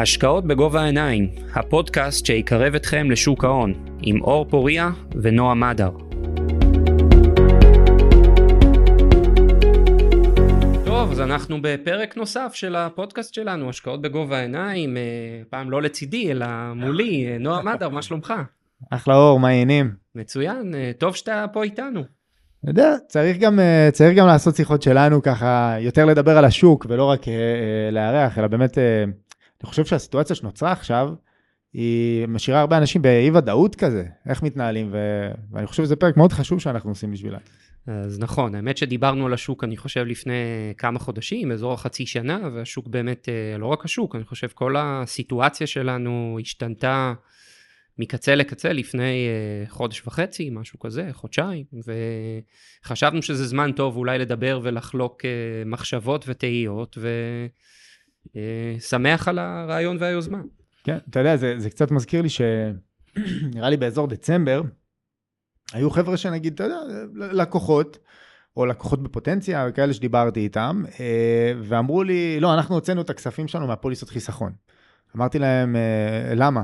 השקעות בגובה העיניים, הפודקאסט שיקרב אתכם לשוק ההון, עם אור פוריה ונועה מדר. טוב, אז אנחנו בפרק נוסף של הפודקאסט שלנו, השקעות בגובה העיניים, אה, פעם לא לצידי, אלא מולי, אה, נועה מדר, מה שלומך? אחלה אור, מה העניינים? מצוין, אה, טוב שאתה פה איתנו. אתה יודע, צריך גם, צריך גם לעשות שיחות שלנו ככה, יותר לדבר על השוק ולא רק לארח, אלא באמת אני חושב שהסיטואציה שנוצרה עכשיו, היא משאירה הרבה אנשים באי ודאות כזה, איך מתנהלים, ו... ואני חושב שזה פרק מאוד חשוב שאנחנו עושים בשבילה. אז נכון, האמת שדיברנו על השוק, אני חושב, לפני כמה חודשים, אזור החצי שנה, והשוק באמת, אה, לא רק השוק, אני חושב כל הסיטואציה שלנו השתנתה מקצה לקצה לפני אה, חודש וחצי, משהו כזה, חודשיים, וחשבנו שזה זמן טוב אולי לדבר ולחלוק אה, מחשבות ותהיות, ו... אה, שמח על הרעיון והיוזמה. כן, אתה יודע, זה, זה קצת מזכיר לי שנראה לי באזור דצמבר, היו חבר'ה שנגיד, אתה יודע, לקוחות, או לקוחות בפוטנציה, כאלה שדיברתי איתם, אה, ואמרו לי, לא, אנחנו הוצאנו את הכספים שלנו מהפוליסות חיסכון. אמרתי להם, אה, למה?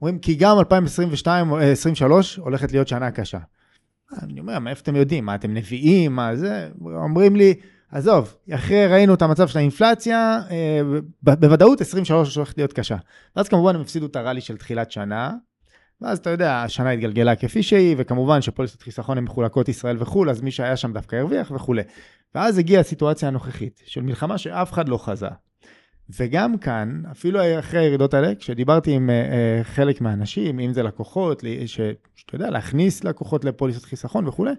אומרים, כי גם 2022-2023 הולכת להיות שנה קשה. אני אומר, מאיפה אתם יודעים? מה, אתם נביאים? מה זה? אומרים לי, עזוב, אחרי ראינו את המצב של האינפלציה, אה, בוודאות 23 הולכת להיות קשה. ואז כמובן הם הפסידו את הראלי של תחילת שנה, ואז אתה יודע, השנה התגלגלה כפי שהיא, וכמובן שפוליסות חיסכון הן מחולקות ישראל וחו"ל, אז מי שהיה שם דווקא הרוויח וכולי. ואז הגיעה הסיטואציה הנוכחית, של מלחמה שאף אחד לא חזה. וגם כאן, אפילו אחרי הירידות האלה, כשדיברתי עם uh, חלק מהאנשים, אם זה לקוחות, שאתה יודע, להכניס לקוחות לפוליסות חיסכון וכולי,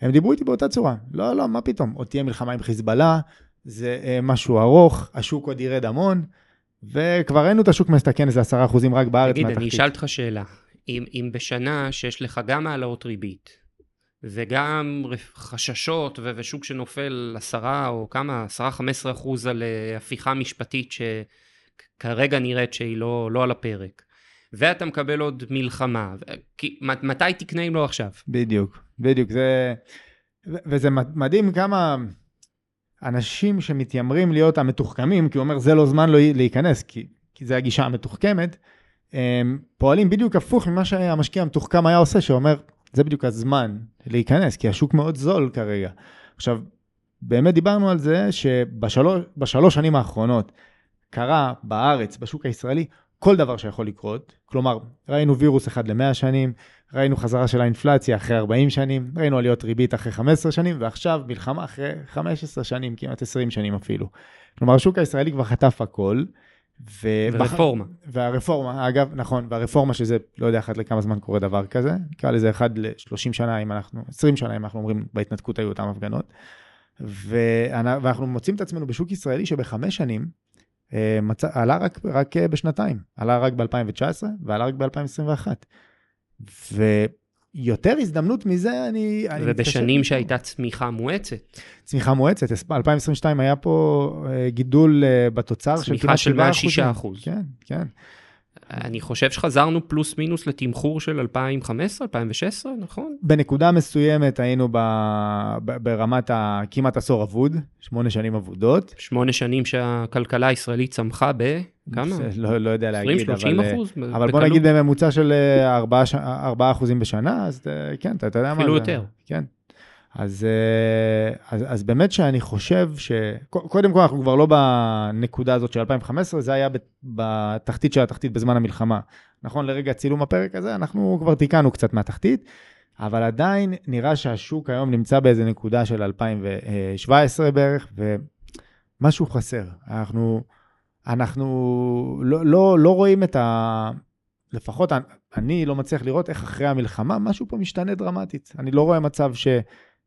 הם דיברו איתי באותה צורה. לא, לא, מה פתאום, עוד תהיה מלחמה עם חיזבאללה, זה אה, משהו ארוך, השוק עוד ירד המון, וכבר ראינו את השוק מסתכן איזה עשרה אחוזים רק בארץ מהתחתית. תגיד, אני אשאל אותך שאלה. אם, אם בשנה שיש לך גם העלאות ריבית, וגם חששות ו- ושוק שנופל עשרה או כמה, עשרה, חמש עשרה אחוז על אה, הפיכה משפטית שכרגע נראית שהיא לא, לא על הפרק. ואתה מקבל עוד מלחמה, כי מתי תקנה אם לא עכשיו? בדיוק, בדיוק, זה... וזה מדהים כמה אנשים שמתיימרים להיות המתוחכמים, כי הוא אומר זה לא זמן לא להיכנס, כי, כי זה הגישה המתוחכמת, הם פועלים בדיוק הפוך ממה שהמשקיע המתוחכם היה עושה, שאומר זה בדיוק הזמן להיכנס, כי השוק מאוד זול כרגע. עכשיו, באמת דיברנו על זה שבשלוש שנים האחרונות קרה בארץ, בשוק הישראלי, כל דבר שיכול לקרות. כלומר, ראינו וירוס אחד ל-100 שנים, ראינו חזרה של האינפלציה אחרי 40 שנים, ראינו עליות ריבית אחרי 15 שנים, ועכשיו מלחמה אחרי 15 שנים, כמעט 20 שנים אפילו. כלומר, השוק הישראלי כבר חטף הכל. ו... ורפורמה. והרפורמה, אגב, נכון, והרפורמה שזה, לא יודע אחת לכמה זמן קורה דבר כזה, נקרא לזה אחד ל-30 שנה, אם אנחנו, 20 שנה, אם אנחנו אומרים, בהתנתקות היו אותן הפגנות. ואנחנו מוצאים את עצמנו בשוק ישראלי שבחמש שנים, מצ... עלה רק, רק אה, בשנתיים, עלה רק ב-2019 ועלה רק ב-2021. ויותר הזדמנות מזה, אני... ובשנים שהייתה צמיחה מואצת. צמיחה מואצת, 2022 היה פה אה, גידול בתוצר של כמעט 7%. צמיחה של 106 אחוז. כן, כן. אני חושב שחזרנו פלוס מינוס לתמחור של 2015, 2016, נכון? בנקודה מסוימת היינו ב, ב, ברמת הכמעט עשור אבוד, שמונה שנים אבודות. שמונה שנים שהכלכלה הישראלית צמחה ב... כמה? לא, לא יודע להגיד, 20-30 אבל, אחוז? אבל בוא נגיד בממוצע של 4, 4 אחוזים בשנה, אז כן, אתה, אתה יודע מה זה. אפילו יותר. כן. אז, אה, אז, אז באמת שאני חושב ש... קודם כל, אנחנו כבר לא בנקודה הזאת של 2015, זה היה בתחתית של התחתית בזמן המלחמה. נכון, לרגע צילום הפרק הזה, אנחנו כבר תיקנו קצת מהתחתית, אבל עדיין נראה שהשוק היום נמצא באיזה נקודה של 2017 בערך, ומשהו חסר. אנחנו, אנחנו לא, לא, לא רואים את ה... לפחות אני לא מצליח לראות איך אחרי המלחמה משהו פה משתנה דרמטית. אני לא רואה מצב ש...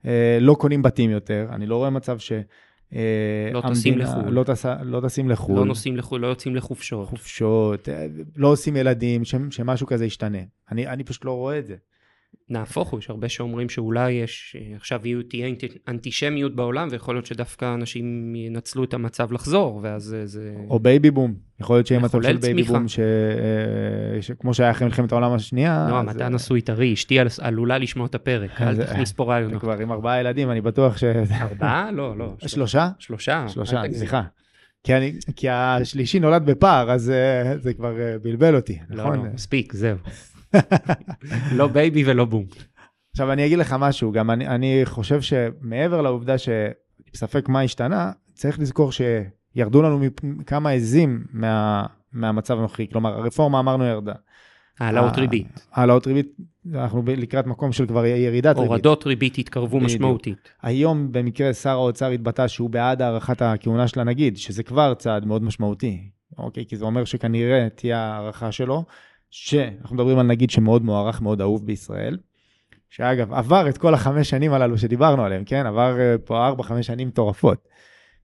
אה, לא קונים בתים יותר, אני לא רואה מצב ש... אה, לא טסים לחו"ל. לא, טס, לא טסים לחו"ל. לא נוסעים לחו"ל, לא יוצאים לחופשות. חופשות, אה, לא עושים ילדים, ש, שמשהו כזה ישתנה. אני, אני פשוט לא רואה את זה. נהפוך הוא, יש הרבה שאומרים שאולי יש, עכשיו יהיו, תהיה אנטישמיות בעולם, ויכול להיות שדווקא אנשים ינצלו את המצב לחזור, ואז זה... או בייבי בום, יכול להיות שיהיה מצב של בייבי בום, ש... אה, ש... כמו שהיה אחרי מלחמת העולם השנייה. לא, אז... אתה נשוי טרי, אשתי עלולה לשמוע את הפרק, אל תכניס פה רעיונות. כבר עם ארבעה ילדים, אני בטוח ש... ארבעה? לא, לא. שלושה? שלושה. שלושה, סליחה. כי, אני, כי השלישי נולד בפער, אז זה כבר בלבל אותי, לא, נכון? לא, מספיק, זהו. לא בייבי ולא בום. עכשיו, אני אגיד לך משהו, גם אני, אני חושב שמעבר לעובדה שספק מה השתנה, צריך לזכור שירדו לנו כמה עזים מה, מהמצב הנוכחי. כלומר, הרפורמה אמרנו ירדה. העלאות ריבית. העלאות ריבית, אנחנו לקראת מקום של כבר ירידת ריבית. הורדות ריבית התקרבו. משמעותית. היום במקרה שר האוצר התבטא שהוא בעד הארכת הכהונה של הנגיד, שזה כבר צעד מאוד משמעותי, אוקיי? כי זה אומר שכנראה תהיה הארכה שלו, שאנחנו מדברים על נגיד שמאוד מוערך, מאוד אהוב בישראל. שאגב, עבר את כל החמש שנים הללו שדיברנו עליהם, כן? עבר אה, פה ארבע, חמש שנים מטורפות.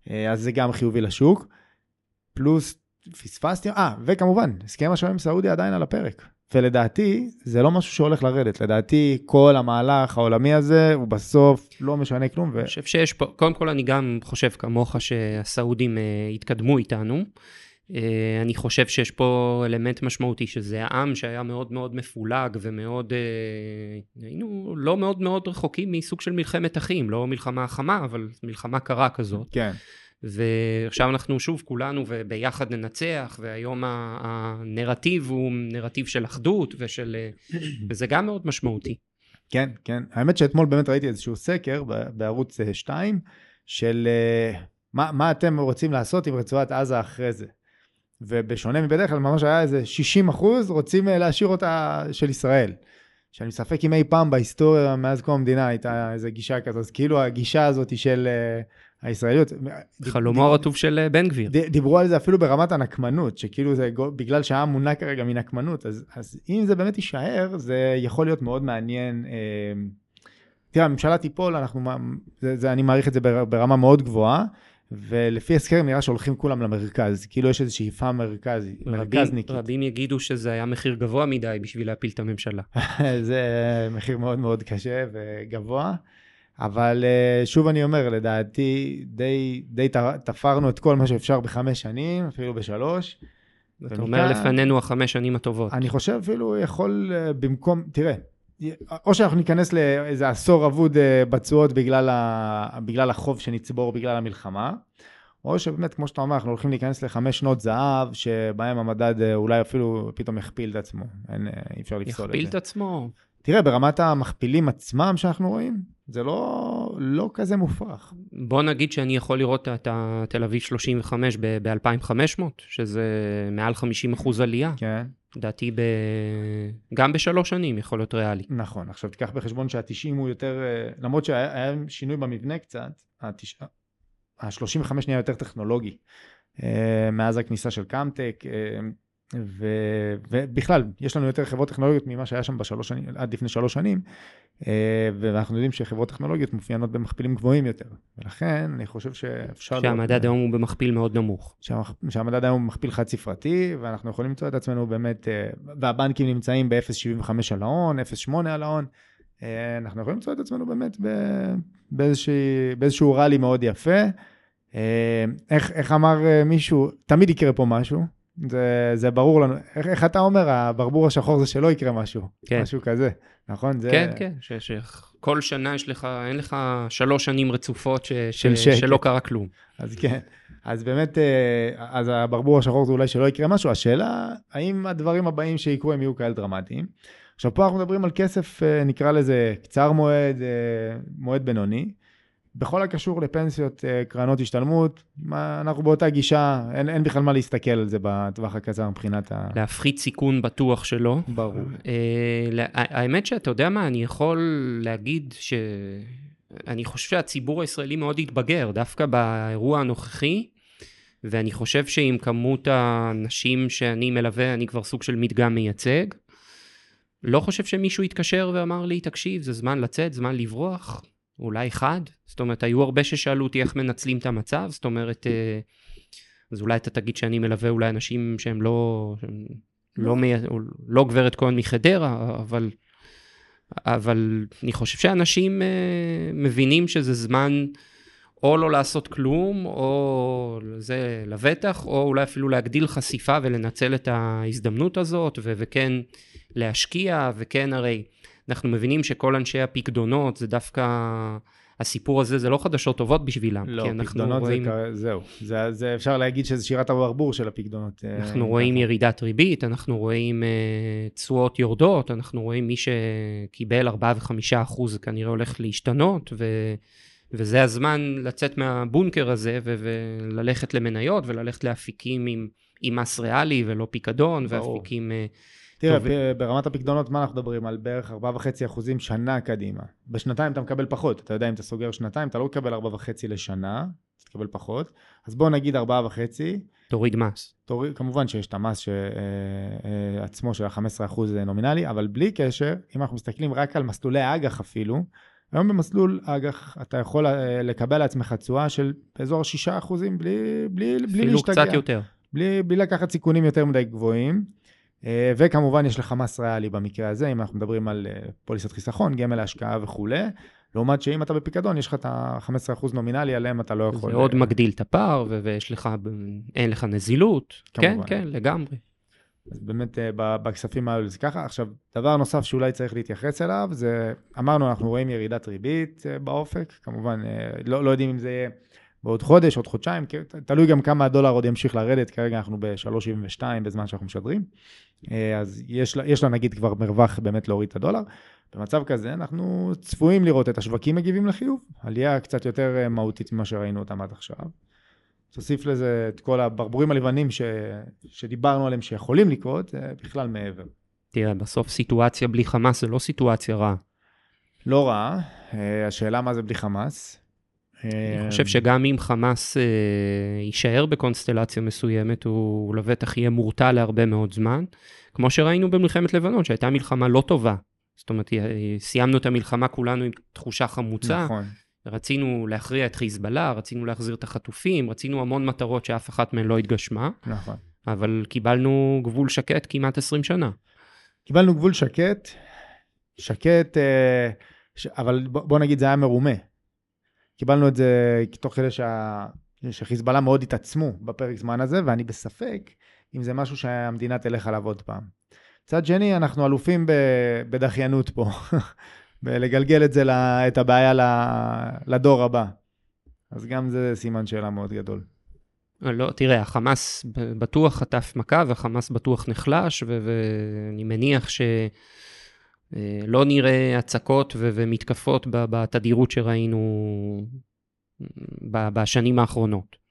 אה, אז זה גם חיובי לשוק. פלוס, פספסתי, אה, וכמובן, הסכם השלום עם סעודיה עדיין על הפרק. ולדעתי, זה לא משהו שהולך לרדת. לדעתי, כל המהלך העולמי הזה, הוא בסוף לא משנה כלום. ו... אני חושב שיש פה, קודם כל, אני גם חושב כמוך שהסעודים uh, התקדמו איתנו. Uh, אני חושב שיש פה אלמנט משמעותי, שזה העם שהיה מאוד מאוד מפולג ומאוד, uh, היינו לא מאוד מאוד רחוקים מסוג של מלחמת אחים, לא מלחמה חמה, אבל מלחמה קרה כזאת. כן. ועכשיו אנחנו שוב כולנו וביחד ננצח, והיום הנרטיב הוא נרטיב של אחדות ושל... וזה גם מאוד משמעותי. כן, כן. האמת שאתמול באמת ראיתי איזשהו סקר בערוץ 2 אה, של אה, מה, מה אתם רוצים לעשות עם רצועת עזה אחרי זה. ובשונה מבדרך כלל, ממש היה איזה 60 אחוז רוצים אה, להשאיר אותה של ישראל. שאני מספק אם אי פעם בהיסטוריה מאז קום המדינה הייתה איזו גישה כזאת, אז כאילו הגישה הזאת של הישראליות. חלומו הרטוב של אה, בן גביר. דיברו על זה אפילו ברמת הנקמנות, שכאילו זה בגלל שהעם מונע כרגע מנקמנות, אז, אז אם זה באמת יישאר, זה יכול להיות מאוד מעניין. אה, תראה, הממשלה תיפול, אנחנו, זה, זה, אני מעריך את זה ברמה מאוד גבוהה, ולפי הסקרים נראה שהולכים כולם למרכז, כאילו יש איזושהי שאיפה מרכז, מרכזניקית. רבים יגידו שזה היה מחיר גבוה מדי בשביל להפיל את הממשלה. זה מחיר מאוד מאוד קשה וגבוה. אבל אה, שוב אני אומר, לדעתי די, די תפרנו את כל מה שאפשר בחמש שנים, אפילו בשלוש. אתה אומר לפנינו החמש שנים הטובות. אני חושב אפילו יכול אה, במקום, תראה, או שאנחנו ניכנס לאיזה עשור אבוד אה, בתשואות בגלל, בגלל החוב שנצבור בגלל המלחמה, או שבאמת, כמו שאתה אומר, אנחנו הולכים להיכנס לחמש שנות זהב, שבהם המדד אולי אפילו פתאום יכפיל את עצמו. אין, אי אפשר לפסול את זה. יכפיל את עצמו? תראה, ברמת המכפילים עצמם שאנחנו רואים, זה לא, לא כזה מופרך. בוא נגיד שאני יכול לראות את התל אביב 35 ב-2500, שזה מעל 50 אחוז עלייה. כן. לדעתי ב... גם בשלוש שנים יכול להיות ריאלי. נכון, עכשיו תיקח בחשבון שה-90 הוא יותר, אה, למרות שהיה שינוי במבנה קצת, ה-35 נהיה יותר טכנולוגי. אה, מאז הכניסה של קאמטק, אה, ו, ובכלל, יש לנו יותר חברות טכנולוגיות ממה שהיה שם בשלוש שנים, עד לפני שלוש שנים, אה, ואנחנו יודעים שחברות טכנולוגיות מופיינות במכפילים גבוהים יותר. ולכן אני חושב שאפשר... שהמדד היום הוא במכפיל מאוד נמוך. שהמדד היום הוא במכפיל חד ספרתי, ואנחנו יכולים למצוא את עצמנו באמת, אה, והבנקים נמצאים ב-0.75 על ההון, 0.8 על ההון. אה, אנחנו יכולים למצוא את עצמנו באמת באיזשה, באיזשהו ראלי מאוד יפה. איך, איך אמר מישהו, תמיד יקרה פה משהו. זה, זה ברור לנו. איך, איך אתה אומר, הברבור השחור זה שלא יקרה משהו. כן. משהו כזה, נכון? זה... כן, כן, ש, שכל שנה יש לך, אין לך שלוש שנים רצופות ש, של ש, שלא קרה כלום. אז כן. אז באמת, אה, אז הברבור השחור זה אולי שלא יקרה משהו. השאלה, האם הדברים הבאים שיקרו הם יהיו כאלה דרמטיים? עכשיו, פה אנחנו מדברים על כסף, אה, נקרא לזה קצר מועד, אה, מועד בינוני. בכל הקשור לפנסיות, אה, קרנות השתלמות, אנחנו באותה גישה, אין, אין בכלל מה להסתכל על זה בטווח הקצר מבחינת ה... להפחית סיכון בטוח שלו. ברור. אה, האמת שאתה יודע מה, אני יכול להגיד ש... אני חושב שהציבור הישראלי מאוד התבגר, דווקא באירוע הנוכחי, ואני חושב שעם כמות האנשים שאני מלווה, אני כבר סוג של מדגם מייצג. לא חושב שמישהו התקשר ואמר לי, תקשיב, זה זמן לצאת, זמן לברוח. אולי אחד? זאת אומרת, היו הרבה ששאלו אותי איך מנצלים את המצב, זאת אומרת, אה, אז אולי אתה תגיד שאני מלווה אולי אנשים שהם לא, שהם לא, מי, לא גברת כהן מחדרה, אבל, אבל אני חושב שאנשים אה, מבינים שזה זמן או לא לעשות כלום, או זה לבטח, או אולי אפילו להגדיל חשיפה ולנצל את ההזדמנות הזאת, ו- וכן להשקיע, וכן הרי... אנחנו מבינים שכל אנשי הפקדונות זה דווקא הסיפור הזה זה לא חדשות טובות בשבילם. לא, פקדונות רואים, זה, זהו. זה, זה אפשר להגיד שזה שירת הברבור של הפקדונות. אה, אנחנו רואים ירידת ריבית, אנחנו רואים אה, תשואות יורדות, אנחנו רואים מי שקיבל 4 ו-5 אחוז כנראה הולך להשתנות, ו... וזה הזמן לצאת מהבונקר הזה ו- וללכת למניות וללכת לאפיקים עם, עם מס ריאלי ולא פיקדון, ברור. ואפיקים... אה, תראה, טוב, ברמת הפקדונות, מה אנחנו מדברים? על בערך 4.5 אחוזים שנה קדימה. בשנתיים אתה מקבל פחות. אתה יודע, אם אתה סוגר שנתיים, אתה לא מקבל 4.5 לשנה, אתה תקבל פחות. אז בוא נגיד 4.5. תוריד מס. תוריד, כמובן שיש את המס ש- אה, אה, עצמו של ה-15% נומינלי, אבל בלי קשר, אם אנחנו מסתכלים רק על מסלולי אג"ח אפילו, היום במסלול אג"ח אתה יכול אה, לקבל לעצמך תשואה של באזור 6% בלי, בלי, בלי אפילו להשתגע. קצת יותר. בלי, בלי לקחת סיכונים יותר מדי גבוהים. אה, וכמובן יש לך מס ריאלי במקרה הזה, אם אנחנו מדברים על אה, פוליסת חיסכון, גמל להשקעה וכולי. לעומת שאם אתה בפיקדון, יש לך את ה-15% נומינלי, עליהם אתה לא יכול... זה עוד אה, מגדיל את הפער, ויש לך, אין לך נזילות. כן, כמובן. כן, לגמרי. אז באמת בכספים האלו זה ככה. עכשיו, דבר נוסף שאולי צריך להתייחס אליו, זה, אמרנו, אנחנו רואים ירידת ריבית באופק, כמובן, לא, לא יודעים אם זה יהיה בעוד חודש, עוד חודשיים, תלוי גם כמה הדולר עוד ימשיך לרדת, כרגע אנחנו ב-3.72 בזמן שאנחנו משדרים, אה, אז יש לה, יש לה נגיד כבר מרווח באמת להוריד את הדולר. במצב כזה אנחנו צפויים לראות את השווקים מגיבים לחיוב, עלייה קצת יותר אה, מהותית ממה שראינו אותם עד עכשיו. תוסיף לזה את כל הברבורים הלבנים ש... שדיברנו עליהם שיכולים לקרות, זה בכלל מעבר. תראה, בסוף סיטואציה בלי חמאס זה לא סיטואציה רעה. לא רע, אה, השאלה מה זה בלי חמאס. אני אה, חושב שגם אם חמאס אה, יישאר בקונסטלציה מסוימת, הוא לבטח יהיה מורתע להרבה מאוד זמן. כמו שראינו במלחמת לבנון, שהייתה מלחמה לא טובה. זאת אומרת, סיימנו את המלחמה כולנו עם תחושה חמוצה. נכון. רצינו להכריע את חיזבאללה, רצינו להחזיר את החטופים, רצינו המון מטרות שאף אחת מהן לא התגשמה, נכון. אבל קיבלנו גבול שקט כמעט 20 שנה. קיבלנו גבול שקט, שקט, אה, ש... אבל בוא נגיד זה היה מרומה. קיבלנו את זה תוך כדי שה... שחיזבאללה מאוד התעצמו בפרק זמן הזה, ואני בספק אם זה משהו שהמדינה תלך עליו עוד פעם. מצד שני, אנחנו אלופים ב... בדחיינות פה, בלגלגל את זה. את הבעיה. לדור הבא. אז גם זה סימן שאלה מאוד גדול. לא, תראה, החמאס בטוח חטף מכה והחמאס בטוח נחלש, ואני מניח שלא נראה הצקות ו- ומתקפות בתדירות שראינו ב- בשנים האחרונות.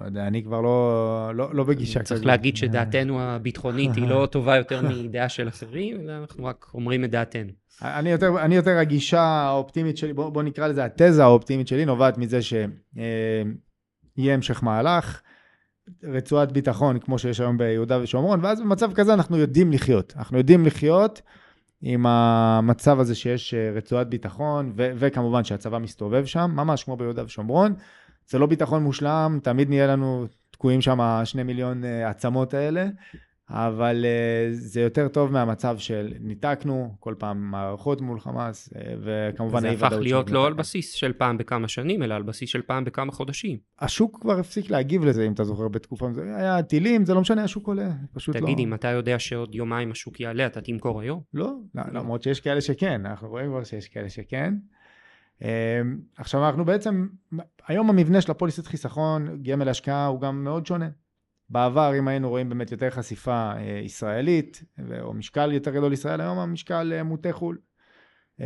לא יודע, אני כבר לא, לא, לא בגישה כזאת. צריך להגיד שדעתנו הביטחונית היא לא טובה יותר מדעה של אחרים, אלא אנחנו רק אומרים את דעתנו. אני יותר, אני יותר הגישה האופטימית שלי, בוא, בוא נקרא לזה התזה האופטימית שלי, נובעת מזה שיהיה המשך מהלך, רצועת ביטחון כמו שיש היום ביהודה ושומרון, ואז במצב כזה אנחנו יודעים לחיות. אנחנו יודעים לחיות עם המצב הזה שיש אה, רצועת ביטחון, ו- וכמובן שהצבא מסתובב שם, ממש כמו ביהודה ושומרון. זה לא ביטחון מושלם, תמיד נהיה לנו תקועים שם שני מיליון אה, עצמות האלה, אבל uh, זה יותר טוב מהמצב של ניתקנו כל פעם מערכות מול חמאס, uh, וכמובן זה הפך להיות לא על. בסיס של פעם בכמה שנים, אלא על בסיס של פעם בכמה חודשים. השוק כבר הפסיק להגיב לזה, אם אתה זוכר, בתקופה, זה היה טילים, זה לא משנה, השוק עולה, פשוט תגיד, לא. אם אתה יודע שעוד יומיים השוק יעלה, אתה תמכור היום? לא, לא, למרות שיש כאלה שכן, אנחנו רואים כבר שיש כאלה שכן. Um, עכשיו אנחנו בעצם, היום המבנה של הפוליסת חיסכון, גמל להשקעה, הוא גם מאוד שונה. בעבר, אם היינו רואים באמת יותר חשיפה uh, ישראלית, או משקל יותר גדול ישראל, היום המשקל uh, מוטה חו"ל. Uh,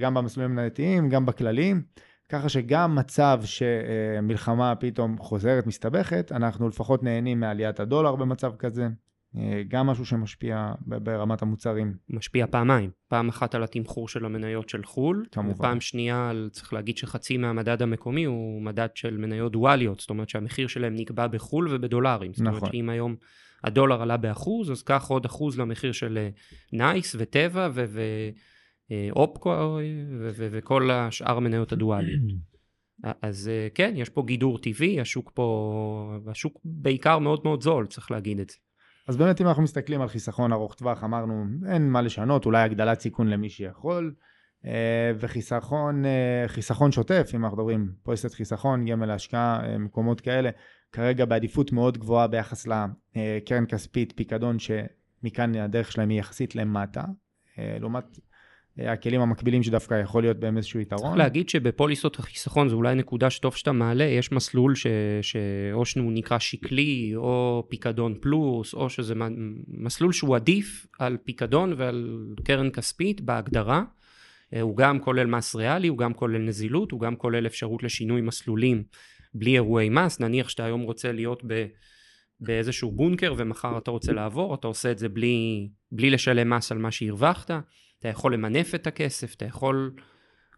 גם במסלולים המנהלתיים, גם בכלליים. ככה שגם מצב שמלחמה פתאום חוזרת, מסתבכת, אנחנו לפחות נהנים מעליית הדולר במצב כזה. אה, גם משהו שמשפיע ברמת המוצרים. משפיע פעמיים. פעם אחת על התמחור של המניות של חו"ל, כמובן. ופעם שנייה, על, צריך להגיד שחצי מהמדד המקומי הוא מדד של מניות דואליות, זאת אומרת שהמחיר שלהם נקבע בחו"ל ובדולרים. זאת אומרת נכון. שאם היום הדולר עלה באחוז, אז קח עוד אחוז למחיר של אה, נייס וטבע ואופקו וכל השאר המניות הדואליות. אז אה, כן, יש פה גידור טבעי, השוק פה, השוק בעיקר מאוד מאוד זול, צריך להגיד את זה. אז באמת אם אנחנו מסתכלים על חיסכון ארוך טווח, אמרנו אין מה לשנות, אולי הגדלת סיכון למי שיכול, אה, וחיסכון אה, חיסכון שוטף, אם אנחנו מדברים פוליסת חיסכון, גמל להשקעה, אה, מקומות כאלה, כרגע בעדיפות מאוד גבוהה ביחס לקרן כספית, פיקדון, שמכאן הדרך שלהם היא יחסית למטה, לעומת הכלים המקבילים שדווקא יכול להיות בהם איזשהו יתרון. צריך להגיד שבפוליסות החיסכון, זו אולי נקודה שטוב שאתה מעלה, יש מסלול ש... שאו שהוא נקרא שקלי, או פיקדון פלוס, או שזה מסלול שהוא עדיף על פיקדון ועל קרן כספית בהגדרה. אה, הוא גם כולל מס ריאלי, הוא גם כולל נזילות, הוא גם כולל אפשרות לשינוי מסלולים בלי אירועי מס. נניח שאתה היום רוצה להיות ב... באיזשהו בונקר ומחר אתה רוצה לעבור, אתה עושה את זה בלי, בלי לשלם מס על מה שהרווחת. אתה יכול למנף את הכסף, אתה יכול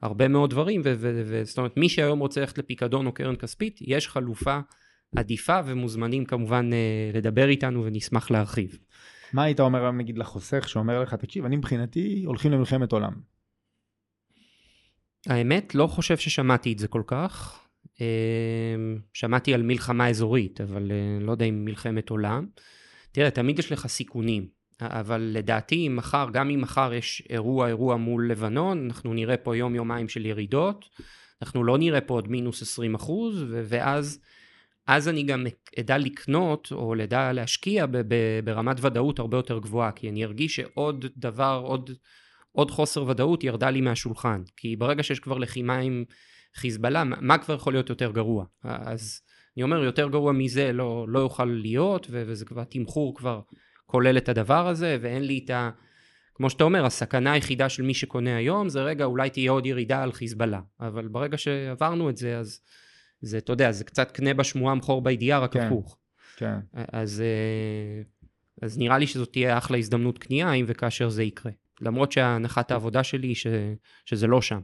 הרבה מאוד דברים, וזאת אומרת, מי שהיום רוצה ללכת לפיקדון או קרן כספית, יש חלופה עדיפה ומוזמנים כמובן אה, לדבר איתנו ונשמח להרחיב. מה היית אומר היום נגיד לחוסך שאומר לך, תקשיב, אני מבחינתי הולכים למלחמת עולם. האמת, לא חושב ששמעתי את זה כל כך. אה, שמעתי על מלחמה אזורית, אבל אה, לא יודע אם מלחמת עולם. תראה, תמיד יש לך סיכונים. אבל לדעתי אם מחר, גם אם מחר יש אירוע אירוע מול לבנון, אנחנו נראה פה יום יומיים של ירידות, אנחנו לא נראה פה עוד מינוס 20 אחוז, ואז אז אני גם אדע לקנות או לדע להשקיע ב- ב- ברמת ודאות הרבה יותר גבוהה, כי אני ארגיש שעוד דבר, עוד, עוד חוסר ודאות ירדה לי מהשולחן, כי ברגע שיש כבר לחימה עם חיזבאללה, מה כבר יכול להיות יותר גרוע? אז אני אומר, יותר גרוע מזה לא, לא יוכל להיות, וזה כבר, תמחור כבר כולל את הדבר הזה, ואין לי את ה... כמו שאתה אומר, הסכנה היחידה של מי שקונה היום זה רגע, אולי תהיה עוד ירידה על חיזבאללה. אבל ברגע שעברנו את זה, אז זה, אתה יודע, זה קצת קנה בשמועה, מכור בידיעה, רק כן, הפוך. כן. אז, אה, אז נראה לי שזאת תהיה אחלה הזדמנות קנייה, אם וכאשר זה יקרה. למרות שהנחת העבודה שלי היא ש, שזה לא שם.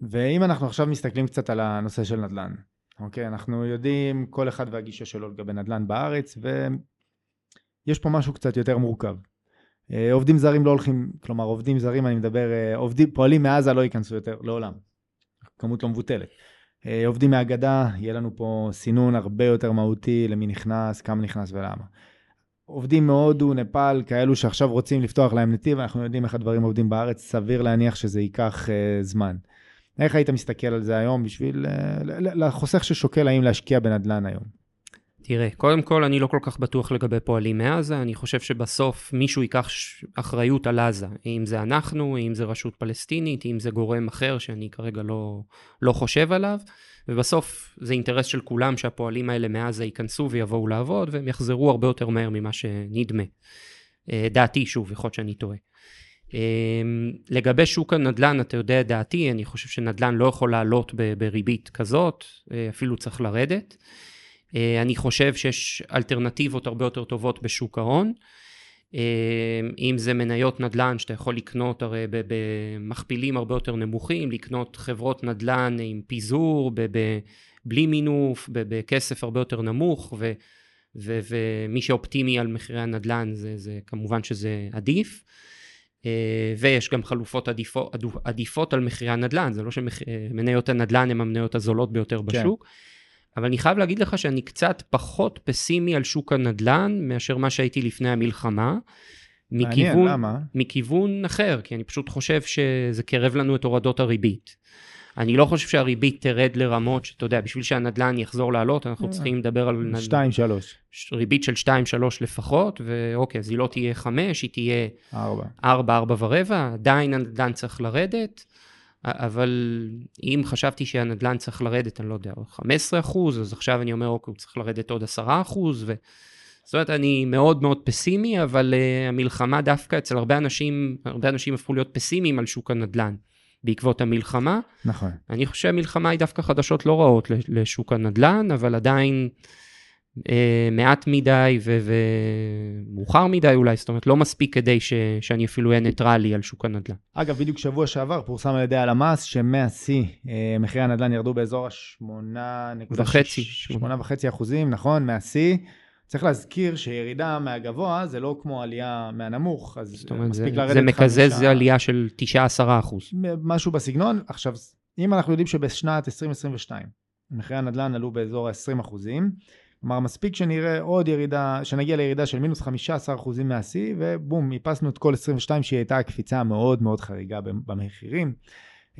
ואם אנחנו עכשיו מסתכלים קצת על הנושא של נדל"ן, אוקיי? אנחנו יודעים כל אחד והגישה שלו לגבי נדל"ן בארץ, ו... יש פה משהו קצת יותר מורכב. אה, עובדים זרים לא הולכים, כלומר עובדים זרים, אני מדבר, אה, עובדים, פועלים מעזה לא ייכנסו יותר לעולם, כמות לא מבוטלת. אה, עובדים מהגדה, יהיה לנו פה סינון הרבה יותר מהותי למי נכנס, כמה נכנס ולמה. עובדים מהודו, נפאל, כאלו שעכשיו רוצים לפתוח להם נתיב, אנחנו יודעים איך הדברים עובדים בארץ, סביר להניח שזה ייקח uh, זמן. איך היית מסתכל על זה היום בשביל, uh, לחוסך ששוקל האם להשקיע בנדל"ן היום? תראה, קודם כל אני לא כל כך בטוח לגבי פועלים מעזה, אני חושב שבסוף מישהו ייקח אחריות על עזה, אם זה אנחנו, אם זה רשות פלסטינית, אם זה גורם אחר שאני כרגע לא, לא חושב עליו, ובסוף זה אינטרס של כולם שהפועלים האלה מעזה ייכנסו ויבואו לעבוד, והם יחזרו הרבה יותר מהר ממה שנדמה. אה, דעתי, שוב, יכול להיות שאני טועה. אה, לגבי שוק הנדל"ן, אתה יודע את דעתי, אני חושב שנדל"ן לא יכול לעלות בריבית כזאת, אה, אפילו צריך לרדת. אה, אני חושב שיש אלטרנטיבות הרבה יותר טובות בשוק ההון. אה, אם זה מניות נדל"ן שאתה יכול לקנות הרי במכפילים הרבה יותר נמוכים, לקנות חברות נדל"ן עם פיזור, בלי מינוף, בכסף הרבה יותר נמוך, ו, ו, ומי שאופטימי על מחירי הנדל"ן זה, זה כמובן שזה עדיף. אה, ויש גם חלופות עדיפות, עדיפות על מחירי הנדל"ן, זה לא שמניות הנדל"ן הן המניות הזולות ביותר כן. אבל אני חייב להגיד לך שאני קצת פחות פסימי על שוק הנדל"ן מאשר מה שהייתי לפני המלחמה. מכיוון, מעניין, למה? מכיוון אחר, כי אני פשוט חושב שזה קרב לנו את הורדות הריבית. אני לא חושב שהריבית תרד לרמות שאתה יודע, בשביל שהנדל"ן יחזור לעלות, אנחנו אה, צריכים לדבר על... 2-3. ריבית של 2-3 לפחות, ואוקיי, אז היא לא תהיה 5, היא תהיה 4. 4, 4 ורבע, עדיין הנדל"ן צריך לרדת. אבל אם חשבתי שהנדל"ן צריך לרדת, אני לא יודע, 15 אחוז, אז עכשיו אני אומר, אוקיי, הוא צריך לרדת עוד 10 אחוז, ו... זאת אומרת, אני מאוד מאוד פסימי, אבל uh, המלחמה דווקא אצל הרבה אנשים, הרבה אנשים הפכו להיות פסימיים על שוק הנדל"ן בעקבות המלחמה. נכון. אני חושב שהמלחמה היא דווקא חדשות לא רעות לשוק הנדל"ן, אבל עדיין אה, מעט מדי ומאוחר מדי אולי, זאת אומרת לא מספיק כדי ש... שאני אפילו אהיה ניטרלי על שוק הנדל"ן. אגב, בדיוק שבוע שעבר פורסם על ידי הלמ"ס שמהשיא אה, מחירי הנדל"ן ירדו באזור ה-8.5 אחוזים, נכון, מהשיא. צריך להזכיר שירידה מהגבוה זה לא כמו עלייה מהנמוך, אז זאת אומרת, מספיק זה, לרדת זה מקזז חמישה... עלייה של 9-10 אחוז. משהו בסגנון. עכשיו, אם אנחנו יודעים שבשנת 2022 מחירי הנדל"ן עלו באזור ה-20 אחוזים, כלומר, מספיק שנראה עוד ירידה, שנגיע לירידה של מינוס 15% מהשיא, ובום, איפסנו את כל 22 שהיא הייתה הקפיצה המאוד מאוד חריגה במחירים.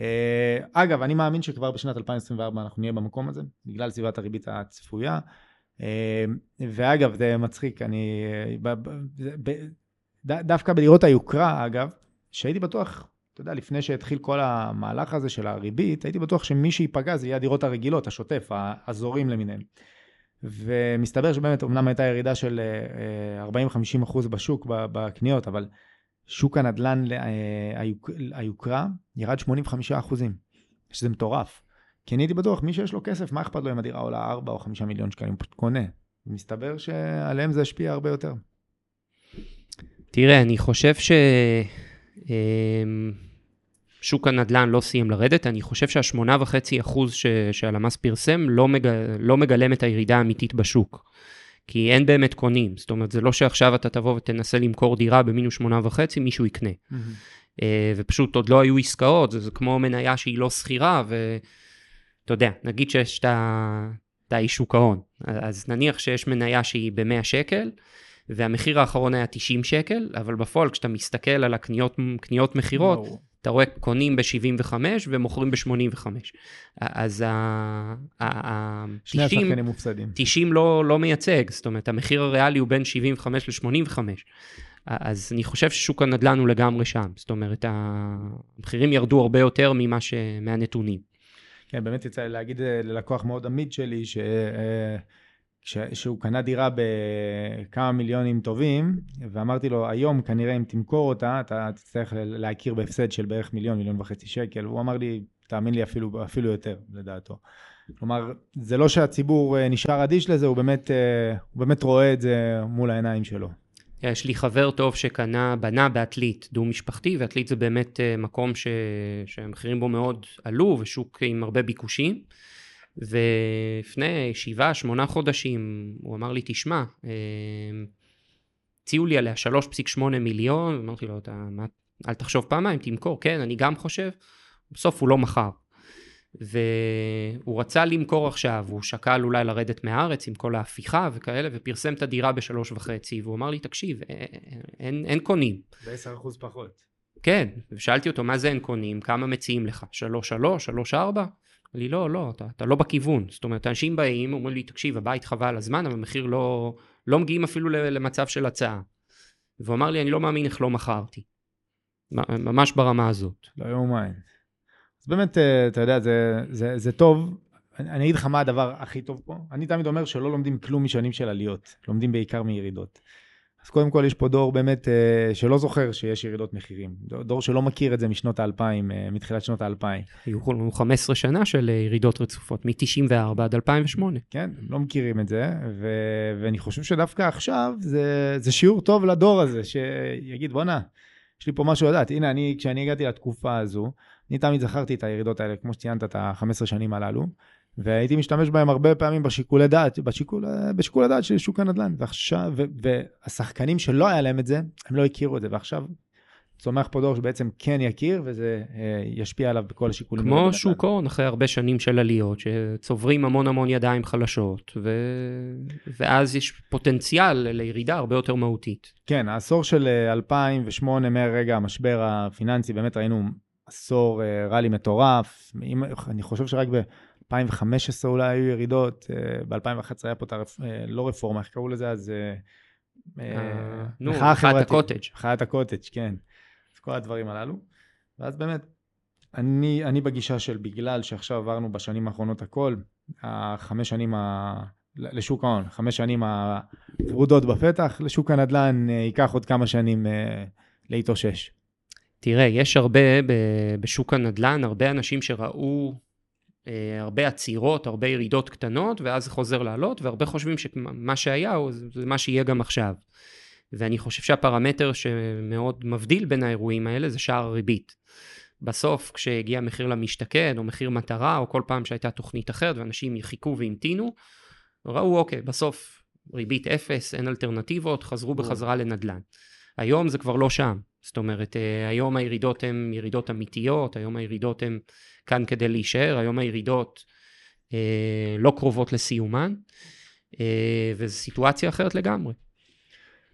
אה, אגב, אני מאמין שכבר בשנת 2024 אנחנו נהיה במקום הזה, בגלל סביבת הריבית הצפויה. אה, ואגב, זה מצחיק, אני... דווקא בדירות היוקרה, אגב, שהייתי בטוח, אתה יודע, לפני שהתחיל כל המהלך הזה של הריבית, הייתי בטוח שמי שייפגע זה יהיה הדירות הרגילות, השוטף, האזורים למיניהם. ומסתבר שבאמת, אמנם הייתה ירידה של 40-50 אחוז בשוק, בקניות, אבל שוק הנדל"ן, היוקרה, ירד 85 אחוזים, שזה מטורף. כי אני הייתי בטוח, מי שיש לו כסף, מה אכפת לו אם הדירה עולה 4 או 5 מיליון שקלים, הוא קונה. ומסתבר שעליהם זה השפיע הרבה יותר. תראה, אני חושב ששוק אמ, הנדל"ן לא סיים לרדת, אני חושב שהשמונה וחצי אחוז שהלמ"ס פרסם לא, מג... לא מגלם את הירידה האמיתית בשוק. כי אין באמת קונים, זאת אומרת, זה לא שעכשיו אתה תבוא ותנסה למכור דירה במינוס שמונה וחצי, מישהו יקנה. Mm-hmm. ופשוט עוד לא היו עסקאות, זה, זה כמו מניה שהיא לא שכירה, ואתה יודע, נגיד שיש את האי שוק ההון, אז נניח שיש מניה שהיא ב-100 שקל, והמחיר האחרון היה 90 שקל, אבל בפועל כשאתה מסתכל על הקניות מכירות. אתה רואה קונים ב-75 ומוכרים ב-85. אז ה... שני השחקנים מופסדים. 90 לא, לא מייצג, זאת אומרת, המחיר הריאלי הוא בין 75 ל-85. אז אני חושב ששוק הנדל"ן הוא לגמרי שם. זאת אומרת, המחירים ירדו הרבה יותר ממה ש... מהנתונים. כן, באמת יצא לי להגיד אה, ללקוח מאוד עמיד שלי, ש... שהוא קנה דירה בכמה מיליונים טובים, ואמרתי לו, היום כנראה אם תמכור אותה, אתה תצטרך להכיר בהפסד של בערך מיליון, מיליון וחצי שקל. והוא אמר לי, תאמין לי, אפילו, אפילו יותר, לדעתו. כלומר, זה לא שהציבור אה, נשאר אדיש לזה, הוא באמת, אה, הוא באמת רואה את זה מול העיניים שלו. יש לי חבר טוב שקנה, בנה בעתלית דו-משפחתי, ועתלית זה באמת אה, מקום ש... שהמחירים בו מאוד עלו, ושוק עם הרבה ביקושים. ולפני שבעה, שמונה חודשים, הוא אמר לי, תשמע, אה, הציעו לי עליה 3.8 מיליון, אמרתי לו, אתה, מה, אל תחשוב פעמיים, תמכור, כן, אני גם חושב, בסוף הוא לא מכר. והוא רצה למכור עכשיו, הוא שקל אולי לרדת מהארץ עם כל ההפיכה וכאלה, ופרסם את הדירה בשלוש וחצי, והוא אמר לי, תקשיב, אין, אין, אין קונים. בעשר אחוז פחות. כן, ושאלתי אותו, מה זה אין קונים? כמה מציעים לך? שלוש שלוש? שלוש ארבע? לי, לא, לא, אתה, אתה לא בכיוון. זאת אומרת, אנשים באים, אומרים לי, תקשיב, הבית חבל הזמן, אבל המחיר לא, לא מגיעים אפילו למצב של הצעה. והוא אמר לי, אני לא מאמין איך לא מכרתי. ממש ברמה הזאת. לא יאומן. אז באמת, אה, אתה יודע, זה, זה, זה טוב. אני, אני אגיד לך מה הדבר הכי טוב פה. אני תמיד אומר שלא לומדים כלום משנים של עליות, לומדים בעיקר מירידות. אז קודם כל יש פה דור באמת אה, שלא זוכר שיש ירידות מחירים. דור שלא מכיר את זה משנות האלפיים, אה, מתחילת שנות האלפיים. היו לנו 15 שנה של אה, ירידות רצופות, מ-94 עד 2008. כן, לא מכירים את זה, ו- ואני חושב שדווקא עכשיו זה, זה שיעור טוב לדור הזה, שיגיד בואנה, יש לי פה משהו לדעת. הנה, אני, כשאני הגעתי לתקופה הזו, אני תמיד זכרתי את הירידות האלה, כמו שציינת, את ה-15 שנים הללו. והייתי משתמש בהם הרבה פעמים בשיקולי דעת, בשיקול, בשיקול הדעת של שוק הנדל"ן. ועכשיו, ו, והשחקנים שלא היה להם את זה, הם לא הכירו את זה, ועכשיו צומח פה דור שבעצם כן יכיר, וזה אה, ישפיע עליו בכל השיקולים. כמו שוק ההון, אחרי הרבה שנים של עליות, שצוברים המון המון ידיים חלשות, ו... ואז יש פוטנציאל לירידה הרבה יותר מהותית. כן, העשור של 2008, אה, מהרגע המשבר הפיננסי, באמת ראינו עשור אה, רלי מטורף. אני חושב שרק ב... 2015 אולי היו ירידות, אה, ב-2011 היה פה את הרפ... אה, לא רפורמה, איך קראו לזה אז? אה, נו, מחאת הקוטג'. מחאת הקוטג', כן. אז כל הדברים הללו. ואז באמת, אני, אני בגישה של בגלל שעכשיו עברנו בשנים האחרונות הכל, החמש שנים ה... לשוק ההון, חמש שנים הוורודות בפתח, לשוק הנדל"ן ייקח עוד כמה שנים להתאושש. תראה, יש הרבה בשוק הנדל"ן, הרבה אנשים שראו הרבה עצירות, הרבה ירידות קטנות, ואז זה חוזר לעלות, והרבה חושבים שמה שהיה זה מה שיהיה גם עכשיו. ואני חושב שהפרמטר שמאוד מבדיל בין האירועים האלה זה שער הריבית. בסוף, כשהגיע מחיר למשתכן, או מחיר מטרה, או כל פעם שהייתה תוכנית אחרת, ואנשים חיכו והמתינו, ראו, אוקיי, בסוף ריבית אפס, אין אלטרנטיבות, חזרו בחזרה לנדל"ן. היום זה כבר לא שם. זאת אומרת, אה, היום הירידות הן ירידות אמיתיות, היום הירידות הן כאן כדי להישאר, היום הירידות אה, לא קרובות לסיומן, אה, וזו סיטואציה אחרת לגמרי.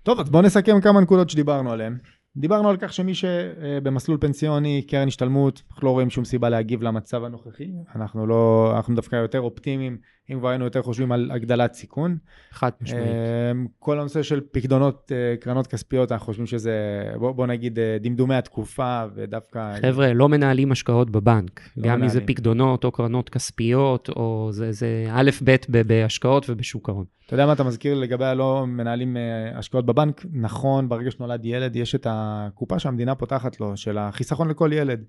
טוב, אז בואו נסכם כמה נקודות שדיברנו עליהן. דיברנו על כך שמי שבמסלול פנסיוני, קרן השתלמות, אנחנו לא רואים שום סיבה להגיב למצב הנוכחי. אנחנו לא, אנחנו דווקא יותר אופטימיים אם כבר היינו יותר חושבים על הגדלת סיכון. חד משמעית. אמ, כל הנושא של פקדונות, אה, קרנות כספיות, אנחנו חושבים שזה, בוא, בוא נגיד, אה, דמדומי התקופה, ודווקא... חבר'ה, לא מנהלים השקעות בבנק. לא גם אם זה מנהלים. פקדונות או קרנות כספיות, או זה, זה א', ב' ב- בהשקעות ובשוק ההון. אתה יודע מה אתה מזכיר לגבי הלא מנהלים אה, השקעות בבנק? נכון, ברגע שנולד ילד, יש את הקופה שהמדינה פותחת לו, של החיסכון לכל ילד.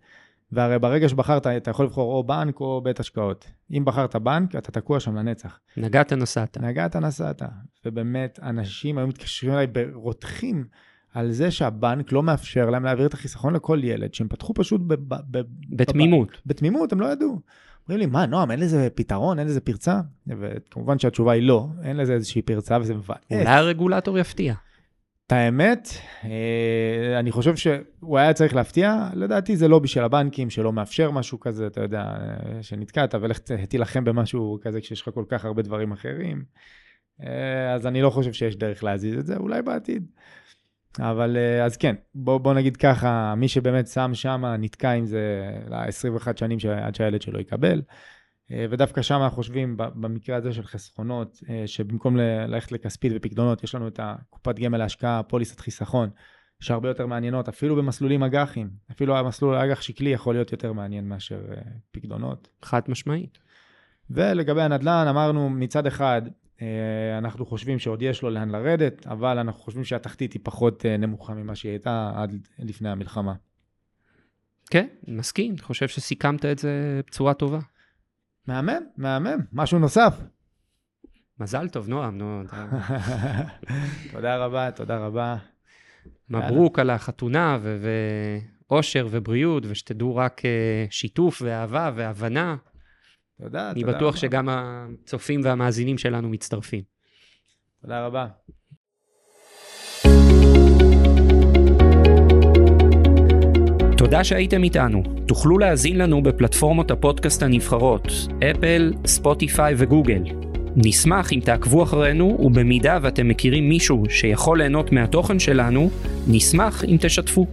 והרי ברגע שבחרת, אתה יכול לבחור או בנק או בית השקעות. אם בחרת בנק, אתה תקוע שם לנצח. נגעת נסעת. נגעת, נסעת. ובאמת, אנשים היו מתקשרים אליי ברותחים על זה שהבנק לא מאפשר להם להעביר את החיסכון לכל ילד, שהם פתחו פשוט ב- ב- ב- בתמימות. בתמימות, הם לא ידעו. אומרים לי, מה, נועם, אין לזה פתרון, אין לזה פרצה? וכמובן שהתשובה היא לא, אין לזה איזושהי פרצה וזה מבאס. אולי הרגולטור יפתיע. את האמת, אה, אני חושב שהוא היה צריך להפתיע, לדעתי זה לא בשביל הבנקים שלא מאפשר משהו כזה, אתה יודע, אה, שנתקעת, ולך תילחם במשהו כזה כשיש לך כל כך הרבה דברים אחרים. אה, אז אני לא חושב שיש דרך להזיז את זה, אולי בעתיד. אבל אז כן, בוא, בוא נגיד ככה, מי שבאמת שם שם נתקע עם זה ל-21 שנים עד שהילד שלו יקבל. אה, ודווקא שם אנחנו חושבים, במקרה הזה של חסכונות, אה, שבמקום ללכת לכספית ופקדונות, יש לנו את הקופת גמל להשקעה, פוליסת חיסכון, שהרבה יותר מעניינות, אפילו במסלולים אג"חים. אפילו המסלול אג"ח שקלי יכול להיות יותר מעניין מאשר אה, פקדונות. חד משמעית. ולגבי הנדל"ן, אמרנו מצד אחד, אנחנו חושבים שעוד יש לו לאן לרדת, אבל אנחנו חושבים שהתחתית היא פחות נמוכה ממה שהיא הייתה עד לפני המלחמה. כן, מסכים, חושב שסיכמת את זה בצורה טובה. מהמם, מהמם. משהו נוסף? מזל טוב, נועם, נו, תודה רבה, תודה רבה. מברוק על החתונה ואושר ובריאות, ושתדעו רק אה, שיתוף ואהבה והבנה. תודה, אני תודה בטוח רבה. שגם הצופים והמאזינים שלנו מצטרפים. תודה רבה. תודה שהייתם איתנו. תוכלו להאזין לנו בפלטפורמות הפודקאסט הנבחרות, אפל, ספוטיפיי וגוגל. נשמח אם תעקבו אחרינו, ובמידה ואתם מכירים מישהו שיכול ליהנות מהתוכן שלנו, נשמח אם תשתפו.